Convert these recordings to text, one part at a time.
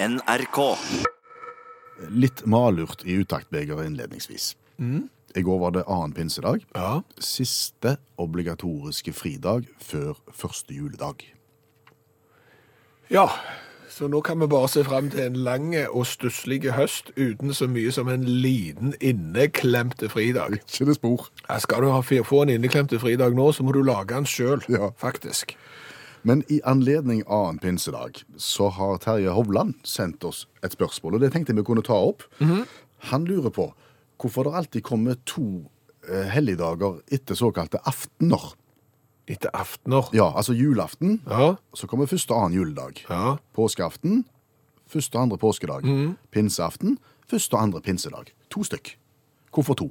NRK. Litt malurt i utaktbegeret innledningsvis. I går var det annen pinsedag. Ja. Siste obligatoriske fridag før første juledag. ja. Så nå kan vi bare se frem til en lang og stusslig høst uten så mye som en liten inneklemte fridag. Ikke det spor. Ja, skal du ha, få en inneklemte fridag nå, så må du lage den sjøl, Ja. faktisk. Men i anledning annen pinsedag så har Terje Hovland sendt oss et spørsmål, og det tenkte jeg vi kunne ta opp. Han lurer på hvorfor det alltid kommer to eh, helligdager etter såkalte aftener. Etter aftener. Ja, altså julaften, Ja. så kommer første og annen juledag. Ja. Påskeaften, første og andre påskedag. Pinseaften, første og andre pinsedag. To stykk. Hvorfor to?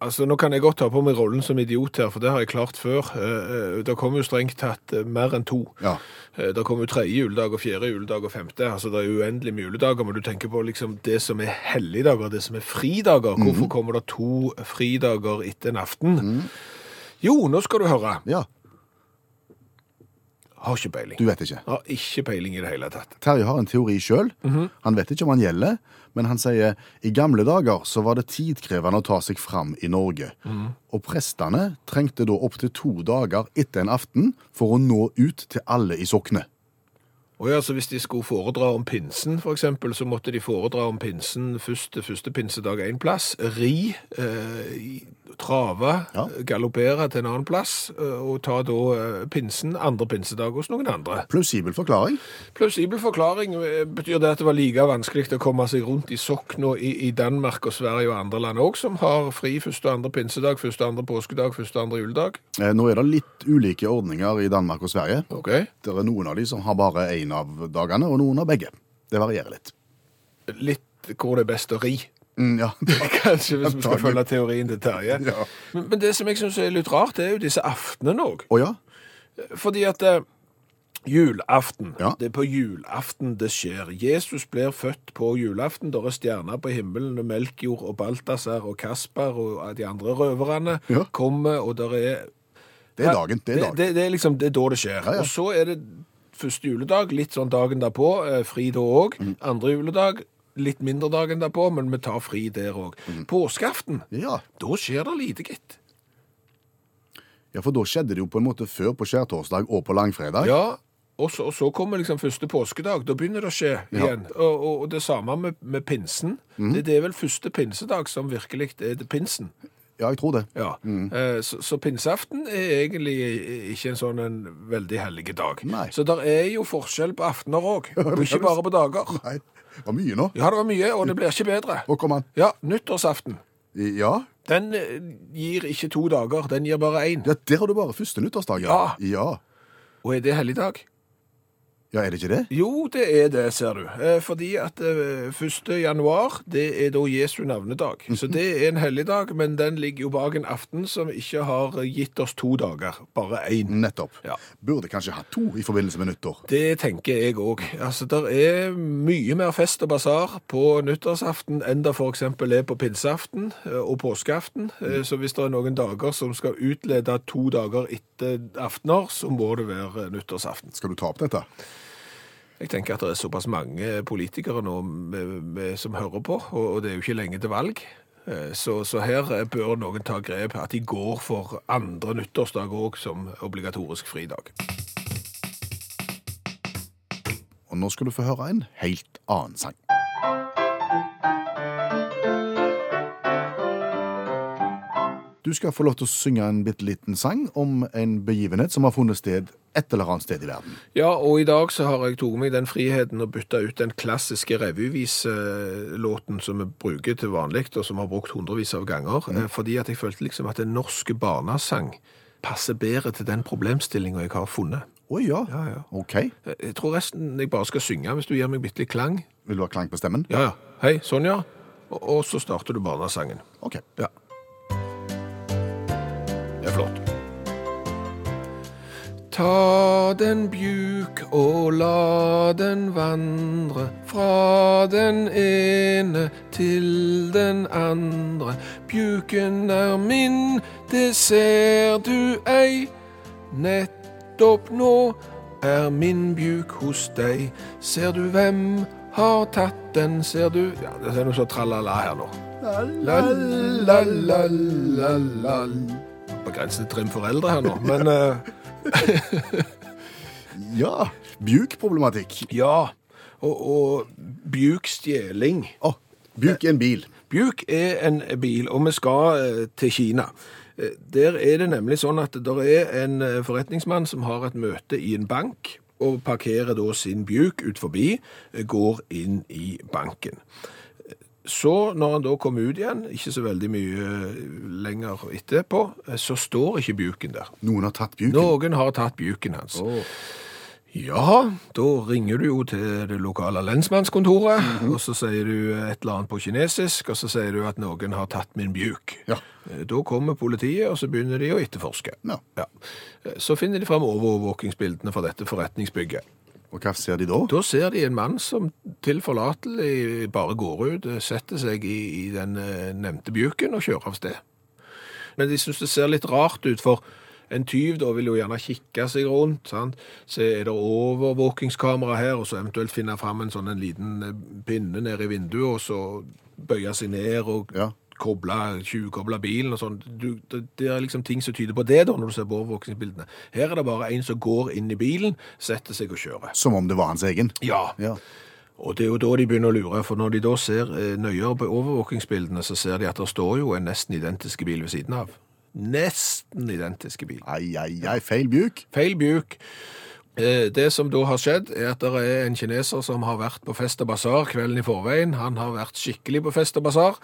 Altså, Nå kan jeg godt ta på meg rollen som idiot her, for det har jeg klart før. Eh, eh, Det kommer jo strengt tatt eh, mer enn to. Ja. Det kommer jo tredje juledag og fjerde juledag og femte. Altså, Det er uendelig med juledager, men du tenker på liksom det som er helligdager, det som er fridager. Hvorfor kommer det to fridager etter en aften? Jo, nå skal du høre. ja. Har ikke peiling. Du vet ikke. Har ikke peiling i det hele tatt. Terje har en teori sjøl. Han vet ikke om han gjelder, men han sier i gamle dager så var det tidkrevende å ta seg fram i Norge. Og prestene trengte da opptil to dager etter en aften for å nå ut til alle i soknet. Og ja, så Hvis de skulle foredra om pinsen, for eksempel, så måtte de foredra om pinsen først første pinsedag én plass. Ri, eh, trave, Ja. galoppere til en annen plass, eh, og ta da eh, pinsen andre pinsedag hos noen andre. Plausibel forklaring. Plausibel forklaring eh, betyr det at det var like vanskelig å komme seg rundt i Sokna i, i Danmark og Sverige og andre land òg, som har fri første og andre pinsedag, første og andre påskedag, første og andre juledag. Eh, Nå er det litt ulike ordninger i Danmark og Sverige. Okay. Det er noen av de som har bare én av dagene, og noen av begge. Det varierer litt. Litt hvor det er best å ri. Mm, ja. Kanskje, hvis vi skal følge teorien til Terje. Ja. Men, men det som jeg syns er litt rart, det er jo disse aftenene òg. Å ja? Fordi at eh, julaften, Ja. det er på julaften det skjer. Jesus blir født på julaften. Der er stjerner på himmelen, og Melkjord og Balthazar og Kasper og de andre røverne kommer, og der er Det er dagen. Det er dagen. Det, det, er liksom, det er da det skjer. Og så er det første juledag, litt sånn dagen derpå, eh, fri da òg. Mm. Andre juledag, litt mindre dagen derpå, men vi tar fri der òg. Mm. Påskeaften, Ja. da skjer det lite, gitt. ja, for da skjedde det jo på en måte før på skjærtorsdag og på langfredag. Ja, og så, og så kommer liksom første påskedag. Da begynner det å skje igjen. Og, og, og det samme med, med pinsen. Det, det er vel første pinsedag som virkelig er det pinsen. Ja, jeg tror det. Ja. Eh, Så, så pinseaften er egentlig ikke en sånn en veldig hellig dag. Nei. Så det er jo forskjell på aftener òg, og ikke bare på dager. Nei, det var mye nå. Ja, det var mye, og det blir ikke bedre. Hvor kom han? Ja, nyttårsaften. Ja, Den eh, gir ikke to dager, den gir bare én. ja der har du bare første nyttårsdag. Ja. ja. Og er det helligdag? Ja, er det ikke det? Jo, det er det, ser du. Eh, Fordi at eh, 1. januar, det er da Jesu navnedag. Så det er en helligdag, men den ligger jo bak en aften som ikke har gitt oss to dager, bare én. Nettopp. Ja. Burde kanskje hatt to i forbindelse med nyttår. Det tenker jeg òg. Altså, det er mye mer fest og basar på nyttårsaften enn det f.eks. er på pinseaften eh, og påskeaften. Eh, Så hvis det er noen dager som skal utlede to dager etter aftener, så må det være nyttårsaften. Skal du ta opp dette? Jeg tenker at det er såpass mange politikere nå som hører på, og det er jo ikke lenge til valg. Eh, Så, så her eh, bør noen ta grep at de går for andre nyttårsdag òg som obligatorisk fridag. Og nå skal du få høre en helt annen sang. Du skal få lov til å synge en bitte liten sang om en begivenhet som har funnet sted et eller annet sted i verden. Ja, og i dag så har jeg tatt meg den friheten å bytte ut den klassiske revyviselåten som vi bruker til vanlig, og som vi har brukt hundrevis av ganger, mm. fordi at jeg følte liksom at den norske barnesang passer bedre til den problemstillinga jeg har funnet. Å ja. Ja, ja. OK. Eh, Jeg tror resten jeg bare skal synge, hvis du gir meg bitte litt klang. Vil du ha klang på stemmen? Ja, ja. Hei, Sonja. Og, og så starter du barnesangen. OK. Ja. Ta den bjuk og la den vandre fra den ene til den andre. Bjuken er min, det ser du ei. Nettopp nå er min bjuk hos deg? Ser du hvem har tatt den, ser du Ja, det er noe sånn tralala her nå. La-la-la-la-la På grensen til trim foreldre her nå, men eh, Ja. Bjukproblematikk. ja. Og, og bjukstjeling. Å, bjuk er en bil. Bjuk er en bil, og vi skal eh, til Kina. Eh, Der er det nemlig sånn at det er en eh, forretningsmann som har et møte i en bank, og parkerer da sin bjuk ut forbi, går inn i banken. Så når han da kom ut igjen, ikke så veldig mye eh, lenger etterpå, eh, så står ikke bjuken der. Noen har tatt bjuken. Noen har tatt bjuken hans. Oh. Ja, da ringer du jo til det lokale lensmannskontoret, og så sier du et eller annet på kinesisk, og så sier du at noen har tatt min bjuk. Ja. Eh, Da kommer politiet, og så begynner de å etterforske. Ja. Ja. Så finner de fram overvåkingsbildene fra dette forretningsbygget. Og hva ser de da? Da ser de en mann som tilforlatelig bare går ut, eh, setter seg i, i den eh, nevnte bjuken og kjører av sted. Men de syns det ser litt rart ut, for en tyv da vil jo gjerne kikke seg rundt. Sant? Se, er det overvåkingskamera her, og så eventuelt finne fram en sånn en liten eh, pinne nede i vinduet, og så bøye seg ned og Ja. Koble, tjuvkoble bilen og sånn. Det, det er liksom ting som tyder på det da, når du ser på overvåkingsbildene. Her er det bare en som går inn i bilen, setter seg og kjører. Som om det var hans egen. Ja, Ja. og det er jo da de begynner å lure, for når de da ser eh, nøyere på overvåkingsbildene, så ser de at det står jo en nesten identiske bil ved siden av. Nesten identiske bil. Ai, ai, ai, feil bjuk. Feil bjuk. Eh, Det som da har skjedd, er at det er en kineser som har vært på fest og basar kvelden i forveien. Han har vært skikkelig på fest og basar.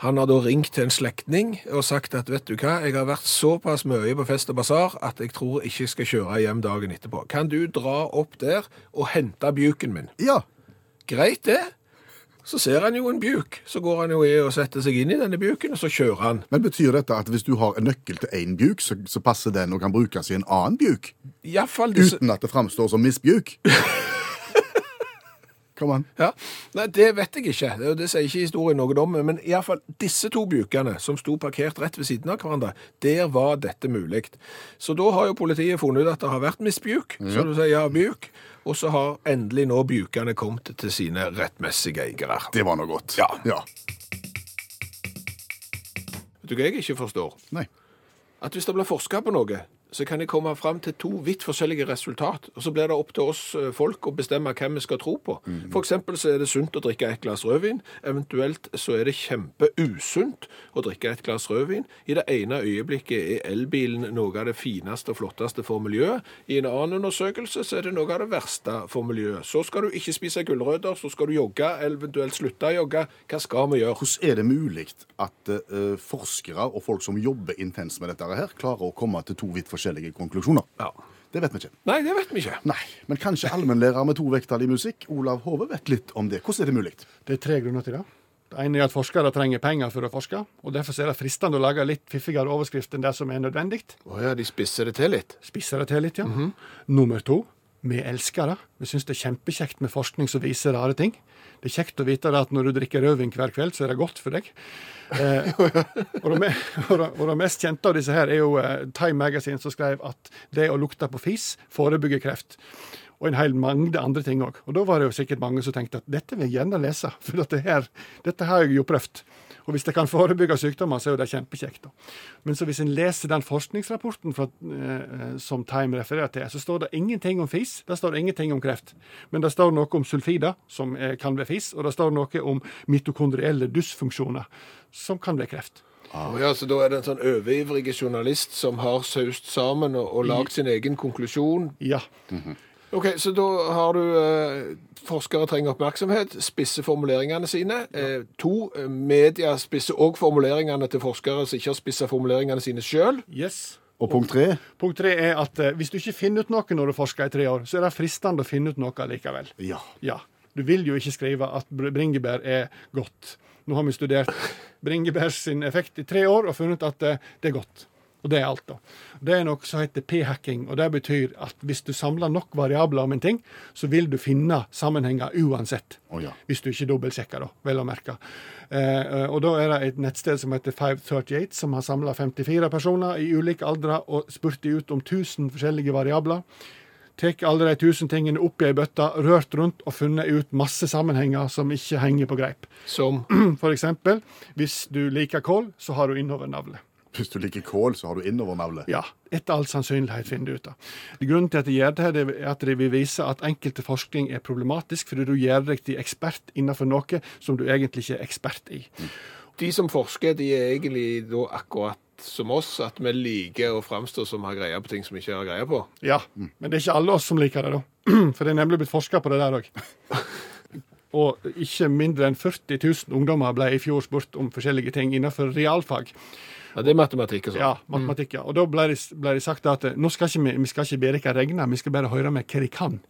Han har da ringt til en slektning og sagt at vet du hva, jeg har vært såpass mye på fest og basar at jeg tror ikke jeg skal kjøre hjem dagen etterpå. Kan du dra opp der og hente bjuken min? Ja. Greit det. Så ser han jo en bjuk. Så går han jo i og setter seg inn i denne bjuken, og så kjører han. Men betyr dette at hvis du har en nøkkel til én bjuk, så, så passer den og kan brukes i en annen bjuk? Iallfall disse Uten at det framstår som misbjuk? Kom an. ja. Nei, det vet jeg ikke. Det, det sier ikke historien noe om. Men iallfall disse to bjukene, som sto parkert rett ved siden av hverandre, der var dette mulig. Så da har jo politiet funnet ut at det har vært misbjuk, så du sier ja, bjuk. Og så har endelig nå bjukene kommet til sine rettmessige eiere. Det var noe godt. Ja. ja. Vet du hva jeg ikke forstår? Nei. at hvis det blir forska på noe, så kan de komme fram til to vidt forskjellige resultat. Og så blir det opp til oss eh, folk å bestemme hvem vi skal tro på. For eksempel så er det sunt å drikke et glass rødvin. Eventuelt så er det kjempeusunt å drikke et glass rødvin. I det ene øyeblikket er elbilen noe av det fineste og flotteste for miljøet. I en annen undersøkelse så er det noe av det verste for miljøet. Så skal du ikke spise gulrøtter, så skal du jogge, eventuelt slutte å jogge. Hva skal vi gjøre? Hvordan er det mulig at uh, forskere og folk som jobber intenst med dette her, klarer å komme til to vidt forskjellige konklusjoner? Ja. Det vet vi ikke. Nei, det vet vi ikke. Nei, Men kanskje allmennlærer med to vekttall i musikk, Olav Hove, vet litt om det. Hvordan er det mulig? Det er tre grunner til det. Det ene er at forskere trenger penger for å forske, og derfor er det fristende å lage litt fiffigere overskrift enn det som er nødvendig. Å ja, de spisser det til litt. Spisser det til litt, ja. Nummer to, vi elsker det. Vi syns det er kjempekjekt med forskning som viser rare ting. Det er kjekt å vite at når du drikker rødvin hver kveld, så er det godt for deg. Eh, og, det, mest kjente av disse her er jo eh, Time Magazine som skrev at det å lukte på fis forebygger kreft. Og en hel mengde andre ting òg. Og da var det jo sikkert mange som tenkte at dette vil jeg gjerne lese, for dette, her, dette har jeg jo prøvd. Og hvis det kan forebygge sykdommer, så er jo det kjempekjekt. da. Men så hvis en leser den forskningsrapporten fra, eh, som Time refererer til, så står det ingenting om fis. Det står ingenting om kreft. Men det står noe om sulfider, som eh, kan bli fis, og det står noe om mitokondrielle dysfunksjoner, som kan bli kreft. Ah. Ja, så da er det en sånn overivrig journalist som har saust sammen og, og lagd sin egen konklusjon. Ja. Ok, så da har du eh, forskere trenger oppmerksomhet, spisser formuleringene sine. Eh, to, eh, media spisser òg formuleringene til forskere som ikke har spissa formuleringene sine sjøl. Yes. Og punkt tre Punkt tre er at eh, hvis du ikke finner ut noe når du forsker i tre år, så er det fristende å finne ut noe likevel. Ja. Ja. Du vil jo ikke skrive at bringebær er godt. Nå har vi studert bringebær sin effekt i tre år og funnet at det, det er godt. Og det er alt, da. Det er noe som heter p-hacking, og det betyr at hvis du samler nok variabler om en ting, så vil du finne sammenhenger uansett. Oh, ja. Hvis du ikke dobbeltsjekker, da, vel å merke. Eh, og da er det et nettsted som heter 538, som har samla 54 personer i ulike aldre og spurt de ut om 1000 forskjellige variabler. tatt alle de tusen tingene opp i ei bøtte, rørt rundt og funnet ut masse sammenhenger som ikke henger på greip. Som For eksempel, hvis du liker kål, så har du innovernavle. Hvis du liker kål, så har du innovernavle. Ja, etter all sannsynlighet finner du ut av. Grunnen til at de gjør det, her, er at de vil vise at enkelte forskning er problematisk, fordi du gjør deg til ekspert innenfor noe som du egentlig ikke er ekspert i. de som forsker, de er egentlig da akkurat som oss, at vi liker å framstå som har greie på ting som vi ikke har greie på. Ja, men det er ikke alle oss som liker det, da. For det er nemlig blitt forska på det der òg. Og ikke mindre enn 40 000 ungdommer ble i fjor spurt om forskjellige ting innenfor realfag. Ja, Det er matematikk og sånn. Ja, matematikk, ja. Og da ble det, ble det sagt at eh, nå skal ikke vi, vi skal ikke be dere regne, vi skal bare høre med hva de kan.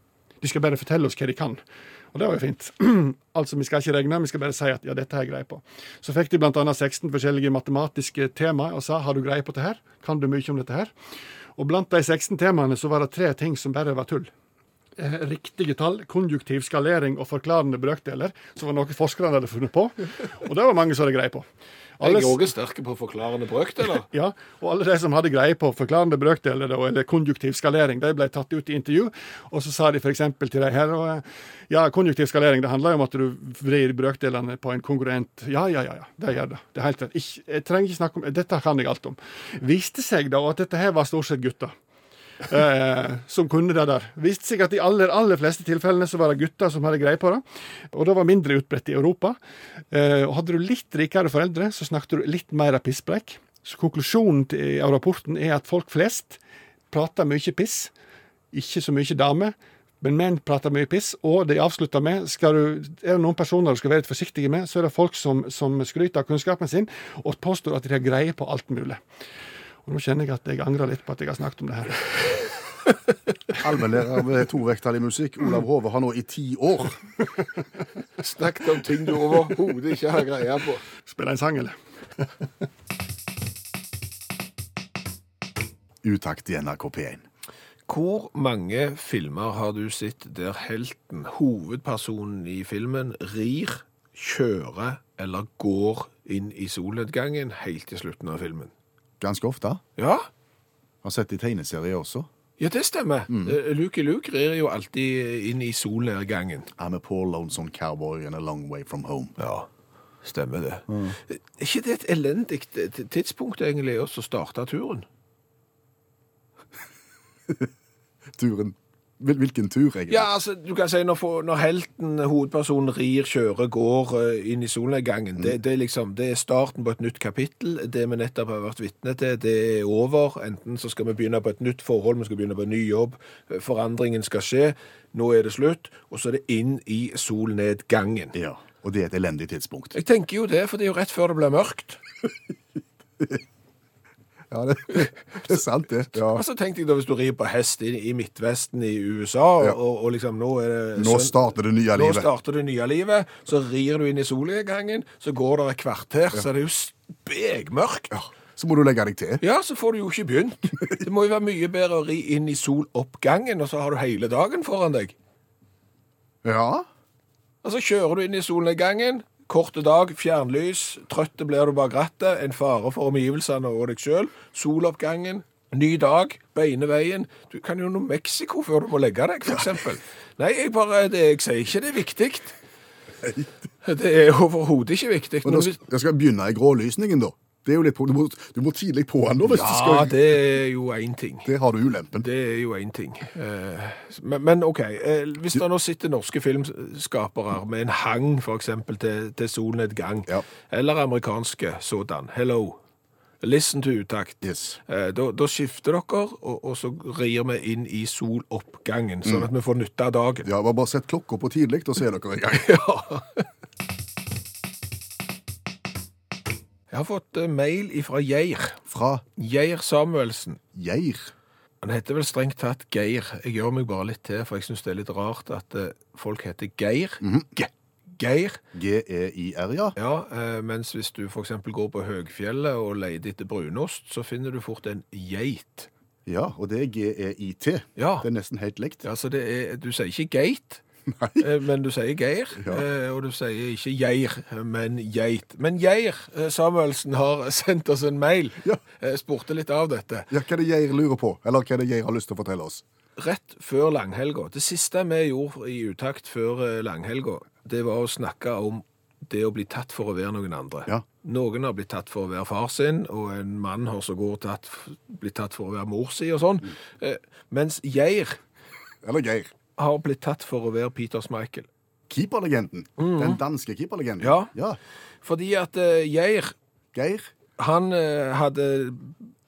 De skal bare fortelle oss hva de kan. Og det var jo fint. altså, vi skal ikke regne, vi skal bare si at ja, dette har jeg greie på. Så fikk de bl.a. 16 forskjellige matematiske temaer og sa har du greie på dette her? Kan du mye om dette her? Og blant de 16 temaene så var det tre ting som bare var tull. Eh, Riktige tall, konjunktiv skalering og forklarende brøkdeler, som var noe forskerne hadde funnet på. Og det var mange som hadde greie på. Alle- Jeg er òg sterke på forklarende brøkdeler. ja, og alle de som hadde greie på forklarende brøkdeler eller konjunktiv skalering, de ble tatt ut i intervju, og så sa de f.eks. til de her eh, Ja, konjunktiv skalering det handler jo om at du vrir brøkdelene på en konkurrent. Ja, ja, ja, ja, det gjør det. Det er helt rett. Jeg trenger ikke snakke om Dette kan jeg alt om. Viste seg da at dette her var stort sett gutter. Eh, som kunne det der. Viste seg at i aller, aller fleste tilfellene så var det gutter som hadde greie på det. Og det var mindre utbredt i Europa. Eh, og hadde du litt rikere foreldre, så snakket du litt mer av pisspreik. Så konklusjonen av rapporten er at folk flest prater mye piss. Ikke så mye damer. Men menn prater mye piss, og de avslutter med skal du, Er det noen personer du skal være litt forsiktige med, så er det folk som, som skryter av kunnskapen sin og påstår at de har greie på alt mulig. Og Nå kjenner jeg at jeg angrer litt på at jeg har snakket om det her. Allmennlærer ved tovektig musikk, Olav Hove, har nå i ti år Snakket om ting du overhodet ikke har greie på. Spille en sang, eller? utakt i NRK P1. Hvor mange filmer har du sett der helten, hovedpersonen i filmen, rir, kjører eller går inn i solnedgangen helt til slutten av filmen? Ganske ofte. Ja, Har sett i tegneserier også. ja det stemmer. Mm. Luke Luke rir jo alltid inn i solnedgangen. I'm a poor lonesome cowboy and a long way from home. Ja, stemmer det. Er ikke det et elendig tidspunkt egentlig også å starte turen? Turen. Hvil- Hvilken tur, egentlig? Ja, altså, du kan si når, når helten, hovedpersonen, rir, kjører, går eh, inn i solnedgangen, det, det, er liksom, det er starten på et nytt kapittel. Det vi nettopp har vært vitne til, det er over. Enten så skal vi begynne på et nytt forhold, vi skal begynne på en ny jobb, eh, forandringen skal skje, nå er det slutt, og så er det inn i solnedgangen. Ja, Og det er et elendig tidspunkt. Jeg tenker jo det, for det er jo rett før det blir mørkt. Ja, det, det er sant, det. Ja. Og så tenkte jeg da, hvis du rir på hest i, i Midtvesten i USA, og, Ja. og, og liksom nå er det Nå søn- starter det nye Nå livet. starter det nye livet, så rir du inn i solnedgangen, så går det et kvarter, så er det jo spekmørkt. Ja. Så må du legge deg til. Ja, så får du jo ikke begynt. Det må jo være mye bedre å ri inn i soloppgangen, og så har du hele dagen foran deg. Ja. Og så kjører du inn i solnedgangen, korte dag, fjernlys, trøtte blir du bak rattet, en fare for omgivelsene og deg sjøl, soloppgangen, ny dag, beine veien. Du kan jo nå Mexico før du må legge deg, eksempel. Nei, jeg bare, det, jeg sier ikke det er viktig. Det er overhodet ikke viktig. Da skal, jeg skal begynne i grålysningen, da. Det er jo litt på, du, må, du må tidlig på da, hvis du ja, skal det er jo én ting. Det har du ulempen. Det er jo én ting. Eh, Men, men OK, eh, hvis det nå sitter norske filmskapere med en hang f.eks. Til, til solnedgang, Ja. eller amerikanske sådan, hello, listen to utakt, Yes. Eh, da, da skifter dere, og, og så rir vi inn i soloppgangen, Mm. sånn at vi får nytte av dagen. Ja, bare sett klokka på tidlig, da så er dere i gang. Ja. Jeg har fått eh, mail ifra Geir. Fra Geir Samuelsen. Geir. Han heter vel strengt tatt Geir. Jeg gjør meg bare litt til, for jeg syns det er litt rart at eh, folk heter Geir. Ge Geir. G-e-i-r, ja. Ja, eh, mens hvis du f.eks. går på Høgfjellet og leter etter brunost, så finner du fort en geit. Ja, og det er G-e-i-t. Ja. Det er nesten helt likt. Ja, så det er, Du sier ikke geit, Nei. eh, men du sier Geir. Ja. eh, Og du sier ikke Geir, men geit. Men Geir eh, Samuelsen har sendt oss en mail. Ja. Spurte litt av dette. Ja, hva er det Geir lurer på? Eller hva er det Geir har lyst til å fortelle oss? rett før langhelga. Det siste vi gjorde i utakt før langhelga, det var å snakke om det å bli tatt for å være noen andre. Ja. Noen har blitt tatt for å være far sin, og en mann har så godt tatt, blitt tatt for å være mor si og sånn. Eh, mens Geir Eller Geir. Har blitt tatt for å være Peter Schmeichel. Keeperlegenden. Den danske keeperlegenden. Ja. ja. Fordi at uh, Geir Geir. Han uh, hadde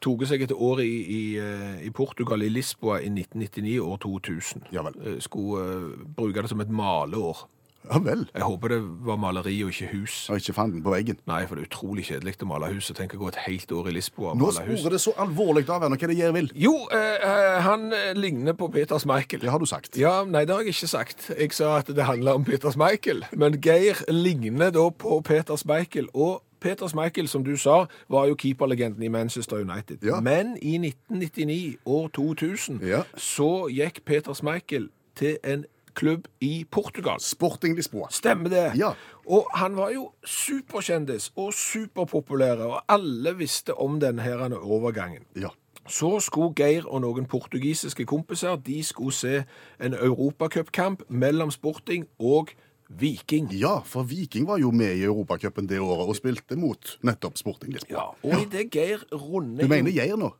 tatt seg et år i, i, eh, i Portugal, i Lisboa, i 1999, år 2000. Ja vel. Skulle bruke det som et maleår. Ja vel. Jeg håper det var maleri og ikke hus. Og ikke fant den på veggen. Nei, for det er utrolig kjedelig å male hus. Og tenk å gå et helt år i Lisboa og Nå male hus. Nå sporer det så alvorlig av henne Hva det gjør vil? Jo, eh, eh, han eh, ligner på Peter Schmeichel. Det har du sagt. Ja, nei, det har jeg ikke sagt. Jeg sa at det handler om Peter Schmeichel. Men Geir ligner da på Peter Schmeichel. Og Peter Schmeichel, som du sa, var jo keeperlegenden i Manchester United. Ja. Men i 1999, år 2000, Ja. så gikk Peter Schmeichel til en klubb i Portugal. Sporting Lisboa. Stemmer det. Ja. Og han var jo superkjendis og superpopulær, og alle visste om denne her overgangen. Ja. Så skulle Geir og noen portugisiske kompiser de skulle se en europacupkamp mellom Sporting og Viking. ja, for Viking var jo med i Europacupen det året og spilte mot nettopp Sporting Lisboa. Ja, og i det Geir runde Du mener Geir nå?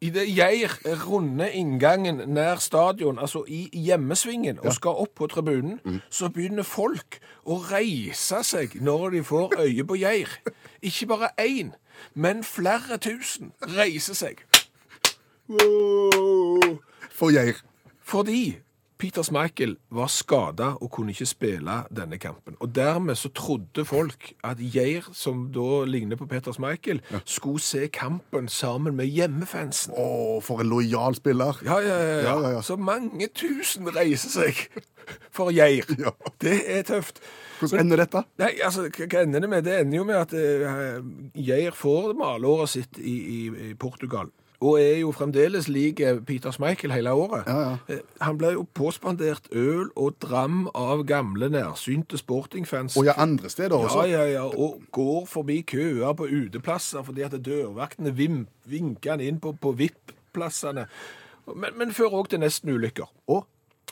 I det Geir runder inngangen nær stadion, altså i hjemmesvingen, og skal opp på tribunen, så begynner folk å reise seg når de får øye på Geir. Ikke bare én, men flere tusen reiser seg. For Geir. Fordi Peter Schmeichel var skada og kunne ikke spille denne kampen. Og dermed så trodde folk at Geir, som da ligner på Peter Schmeichel, skulle se kampen sammen med hjemmefansen. Å, for en lojal spiller. Ja, ja, ja, ja. Ja, ja, ja. Så mange tusen reiser seg for Geir. Ja. Det er tøft. Hvordan ender dette? Nei, altså, hva ender det med? Det ender jo med at uh, Geir får malåret sitt i, i, i Portugal. Og er jo fremdeles lik eh, Peter Schmeichel hele året. Ja, ja. Eh, Han ble jo påspandert øl og dram av gamle, nærsynte sportingfans. Og ja, andre steder også. Ja, ja, ja, og går forbi køer på uteplasser fordi at dørvaktene vinker han inn på, på VIP-plassene. Men, men fører òg til nesten-ulykker. Og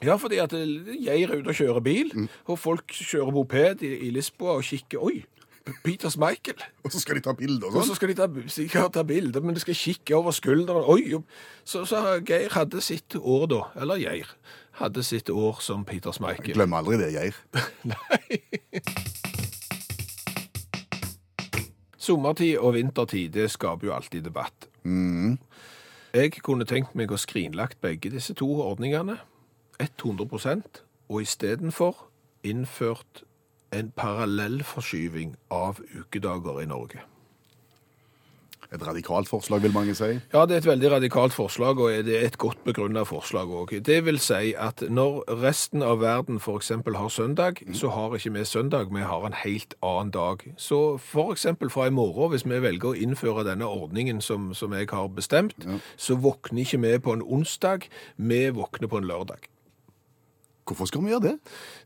Ja, fordi at jeg Geir er ute og kjører bil, og folk kjører moped i, i Lisboa og kikker Oi, P- Michael. Og så skal de ta bilder og Og så sånn. skal de ta, sikkert ta bilder, men de skal kikke over skulderen. Oi. Så, så Geir hadde sitt år da, eller Geir, hadde sitt år som Peters Michael. Glem aldri det, Geir. Nei. Sommertid og vintertid, det skaper jo alltid debatt. Jeg kunne tenkt meg å skrinlagt begge disse to ordningene, 100 og istedenfor innført en parallellforskyving av ukedager i Norge. Et radikalt forslag, vil mange si. Ja, det er et veldig radikalt forslag, og det er et godt begrunnet forslag òg. Det vil si at når resten av verden f.eks. har søndag, så har ikke vi søndag, vi har en helt annen dag. Så f.eks. fra i morgen, hvis vi velger å innføre denne ordningen som, som jeg har bestemt, så våkner ikke vi på en onsdag, vi våkner på en lørdag. Hvorfor skal vi gjøre det?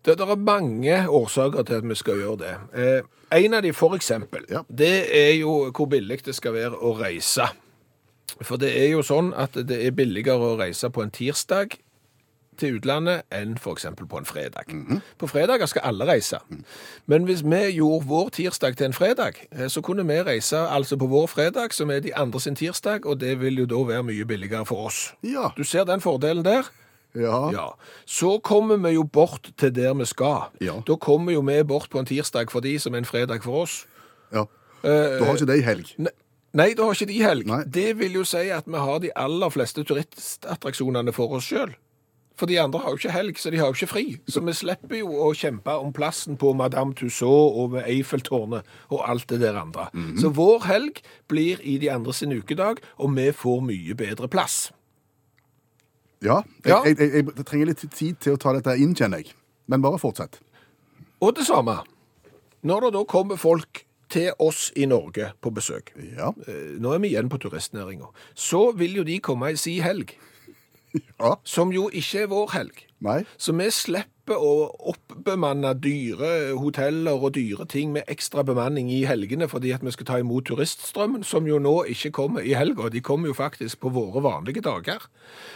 Det, det er mange årsaker til at vi skal gjøre det. Eh, en av de for eksempel, Ja. det er jo hvor billig det skal være å reise. For det er jo sånn at det er billigere å reise på en tirsdag til utlandet enn eksempel på en fredag. På fredager skal alle reise. Men hvis vi gjorde vår tirsdag til en fredag, eh, så kunne vi reise altså på vår fredag, som er de andre sin tirsdag, og det vil jo da være mye billigere for oss. Ja. Du ser den fordelen der? Ja. Ja. Så kommer vi jo bort til der vi skal. Ja. Da kommer jo vi bort på en tirsdag for de som er en fredag for oss. ja. Eh, Da har ikke de helg. ne- Nei, da har ikke de helg. Nei. Det vil jo si at vi har de aller fleste turistattraksjonene for oss sjøl. For de andre har jo ikke helg, så de har jo ikke fri. Så vi slipper jo å kjempe om plassen på Madame Tussauds og ved Eiffeltårnet og alt det der andre. Mhm. Så vår helg blir i de andre sin ukedag, og vi får mye bedre plass. Ja. Jeg, jeg, jeg, jeg trenger litt tid til å ta dette inn, kjenner jeg. Men bare fortsett. Og det samme, når det da kommer folk til oss i Norge på besøk, Ja. eh, nå er vi igjen på turistnæringa, så vil jo de komme ei si helg, Ja. som jo ikke er vår helg. Nei. Så vi slipper slipper å oppbemanne dyre hoteller og dyre ting med ekstra bemanning i helgene fordi at vi skal ta imot turiststrømmen, som jo nå ikke kommer i helga. De kommer jo faktisk på våre vanlige dager.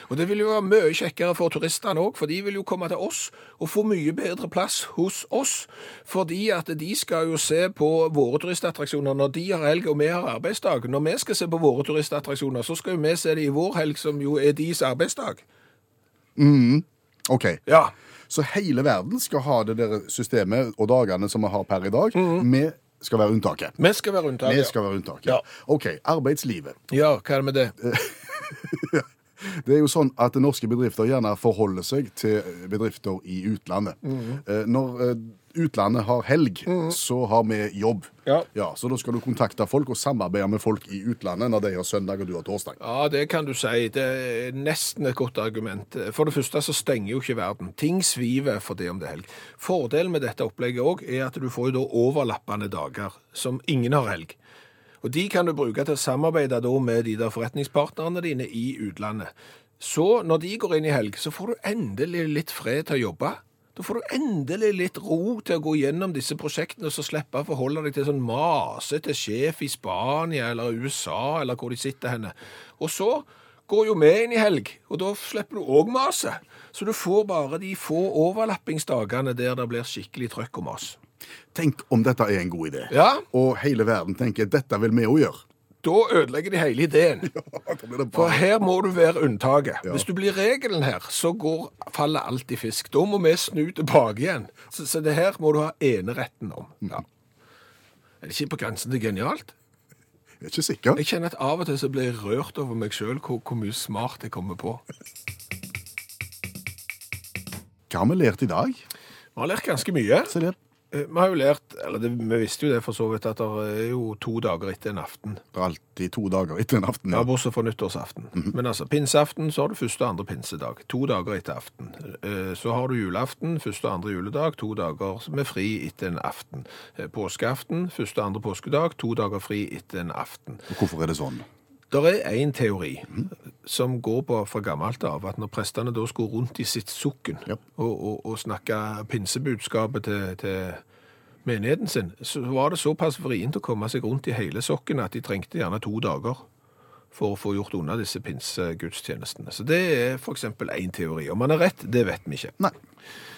Og det vil jo være mye kjekkere for turistene òg, for de vil jo komme til oss og få mye bedre plass hos oss. Fordi at de skal jo se på våre turistattraksjoner når de har helg og vi har arbeidsdag. Når vi skal se på våre turistattraksjoner, så skal jo vi se det i vår helg, som jo er deres arbeidsdag. OK. Ja. Så hele verden skal ha det der systemet og dagene som vi har per i dag. Vi skal være unntaket. Vi skal være Vi unntaket. skal være unntaket. Ja. OK. Arbeidslivet. Ja, hva er det med det? Det er jo sånn at norske bedrifter gjerne forholder seg til bedrifter i utlandet. Eh, Når eh, utlandet har helg, så har vi jobb. Ja. Så da skal du kontakte folk og samarbeide med folk i utlandet når de har søndag og du har torsdag. Ja, det kan du si. Det er nesten et godt argument. For det første så stenger jo ikke verden. Ting sviver for det om det er helg. Fordelen med dette opplegget òg er at du får jo da overlappende dager som ingen har helg. Og de kan du bruke til å samarbeide da med de der forretningspartnerne dine i utlandet. Så når de går inn i helg, så får du endelig litt fred til å jobbe. Da får du endelig litt ro til å gå gjennom disse prosjektene og så slippe å forholde deg til sånn masete sjef i Spania eller USA eller hvor de sitter henne. Og så går jo vi inn i helg, og da slipper du òg maset. Så du får bare de få overlappingsdagene der det blir skikkelig trøkk om oss. Tenk om dette er en god idé. Ja, Og hele verden tenker dette vil vi òg gjøre. Da ødelegger de hele ideen. Ja, For her må du være unntaket. Ja. Hvis du blir regelen her, så går, faller alt i fisk. Da må vi snu tilbake igjen. Så, så det her må du ha eneretten om. Ja. Er det ikke på grensen til genialt? Jeg er ikke sikker. Jeg kjenner at av og til så blir jeg rørt over meg sjøl hvor, hvor mye smart jeg kommer på. Hva har vi lært i dag? Vi har lært ganske mye. Se. Eh, Vi har jo lært, eller det, vi visste jo det for så vidt, at det er jo to dager etter en aften. Det er alltid to dager etter en aften. Ja, Ja. bortsett fra nyttårsaften. Men altså, pinseaften, så har du første og andre pinsedag. To dager etter aften. Eh, Så har du julaften, første og andre juledag, to dager med fri etter en aften. Eh, Påskeaften, første og andre påskedag, to dager fri etter en aften. Og Hvorfor er det sånn? Det er en teori som går på fra gammelt av, at når prestene da skulle rundt i sitt sukken Ja. og, og, og snakke pinsebudskapet til, til menigheten sin, så var det såpass vrient å komme seg rundt i hele sokken at de trengte gjerne to dager for å få gjort unna disse pinsegudstjenestene. Så det er eksempel en teori. Om man er rett, det vet vi ikke. Nei.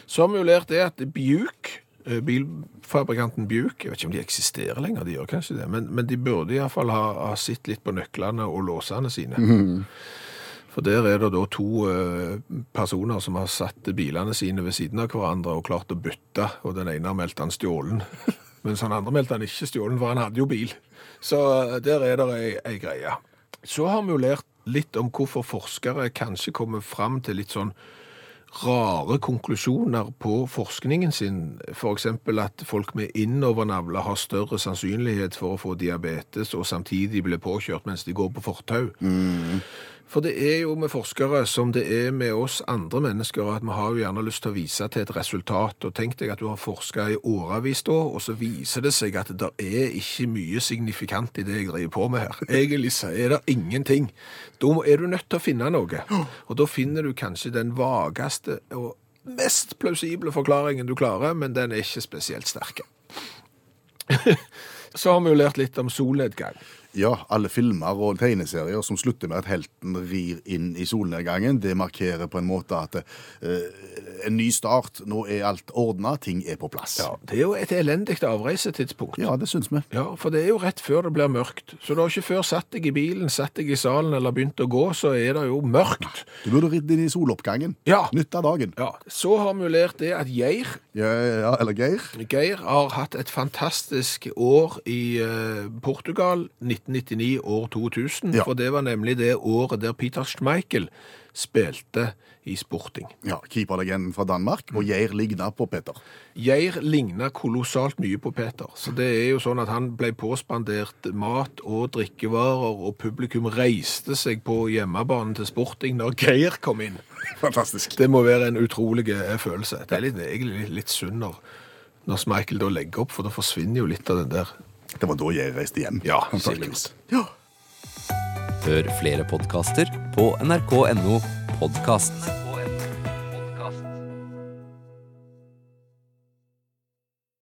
Så har vi jo lært det at Bjuk, eh, bilfabrikanten Bjuk, jeg vet ikke om de eksisterer lenger, de gjør kanskje det, men, men de burde i hvert fall ha, ha sett litt på nøklene og låsene sine. For der er det da to eh, personer som har satt bilene sine ved siden av hverandre og klart å bytte, og den ene har meldt han stjålen. Mens han andre meldte han ikke stjålen, for han hadde jo bil. Så eh, der er det ei, ei greie. Så har vi jo lært litt om hvorfor forskere kanskje kommer fram til litt sånn rare konklusjoner på forskningen sin. For eksempel at folk med innovernavle har større sannsynlighet for å få diabetes og samtidig bli påkjørt mens de går på fortau. For det er jo med forskere som det er med oss andre mennesker, at vi har jo gjerne lyst til å vise til et resultat. Og tenk deg at du har forska i årevis da, og så viser det seg at det er ikke mye signifikant i det jeg driver på med her. Egentlig så er det ingenting. Da er du nødt til å finne noe. Og da finner du kanskje den vageste og mest plausible forklaringen du klarer, men den er ikke spesielt sterk. Så har vi jo lært litt om solnedgang. Ja, alle filmer og tegneserier som slutter med at helten rir inn i solnedgangen, det markerer på en måte at eh, en ny start, nå er alt ordna, ting er på plass. Ja, det er jo et elendig avreisetidspunkt. Ja, det syns vi. Ja, for det er jo rett før det blir mørkt. Så du har ikke før satt deg i bilen, satt deg i salen eller begynt å gå, så er det jo mørkt. Du burde ridd inn i soloppgangen. Ja. Nytt av dagen. Ja, Så har vi lært det at Geir, Ja, ja, eller Geir. Geir har hatt et fantastisk år i uh, Portugal, 1999 år 2000. Ja. For det var nemlig det året der Peter Schmeichel spilte i sporting. Ja, Keeperlegenden fra Danmark. Og Geir ligna på Peter. Geir ligna kolossalt mye på Peter. Så det er jo sånn at han ble påspandert mat og drikkevarer, og publikum reiste seg på hjemmebanen til sporting når Geir kom inn. Fantastisk. Det må være en utrolig eh, følelse. Det er litt, egentlig litt, synd når, når Michael da legger opp, for da forsvinner jo litt av den der. Det var da jeg reiste hjem. Ja, sikkert. Ja. Hør flere podkaster på nrk.no podkast.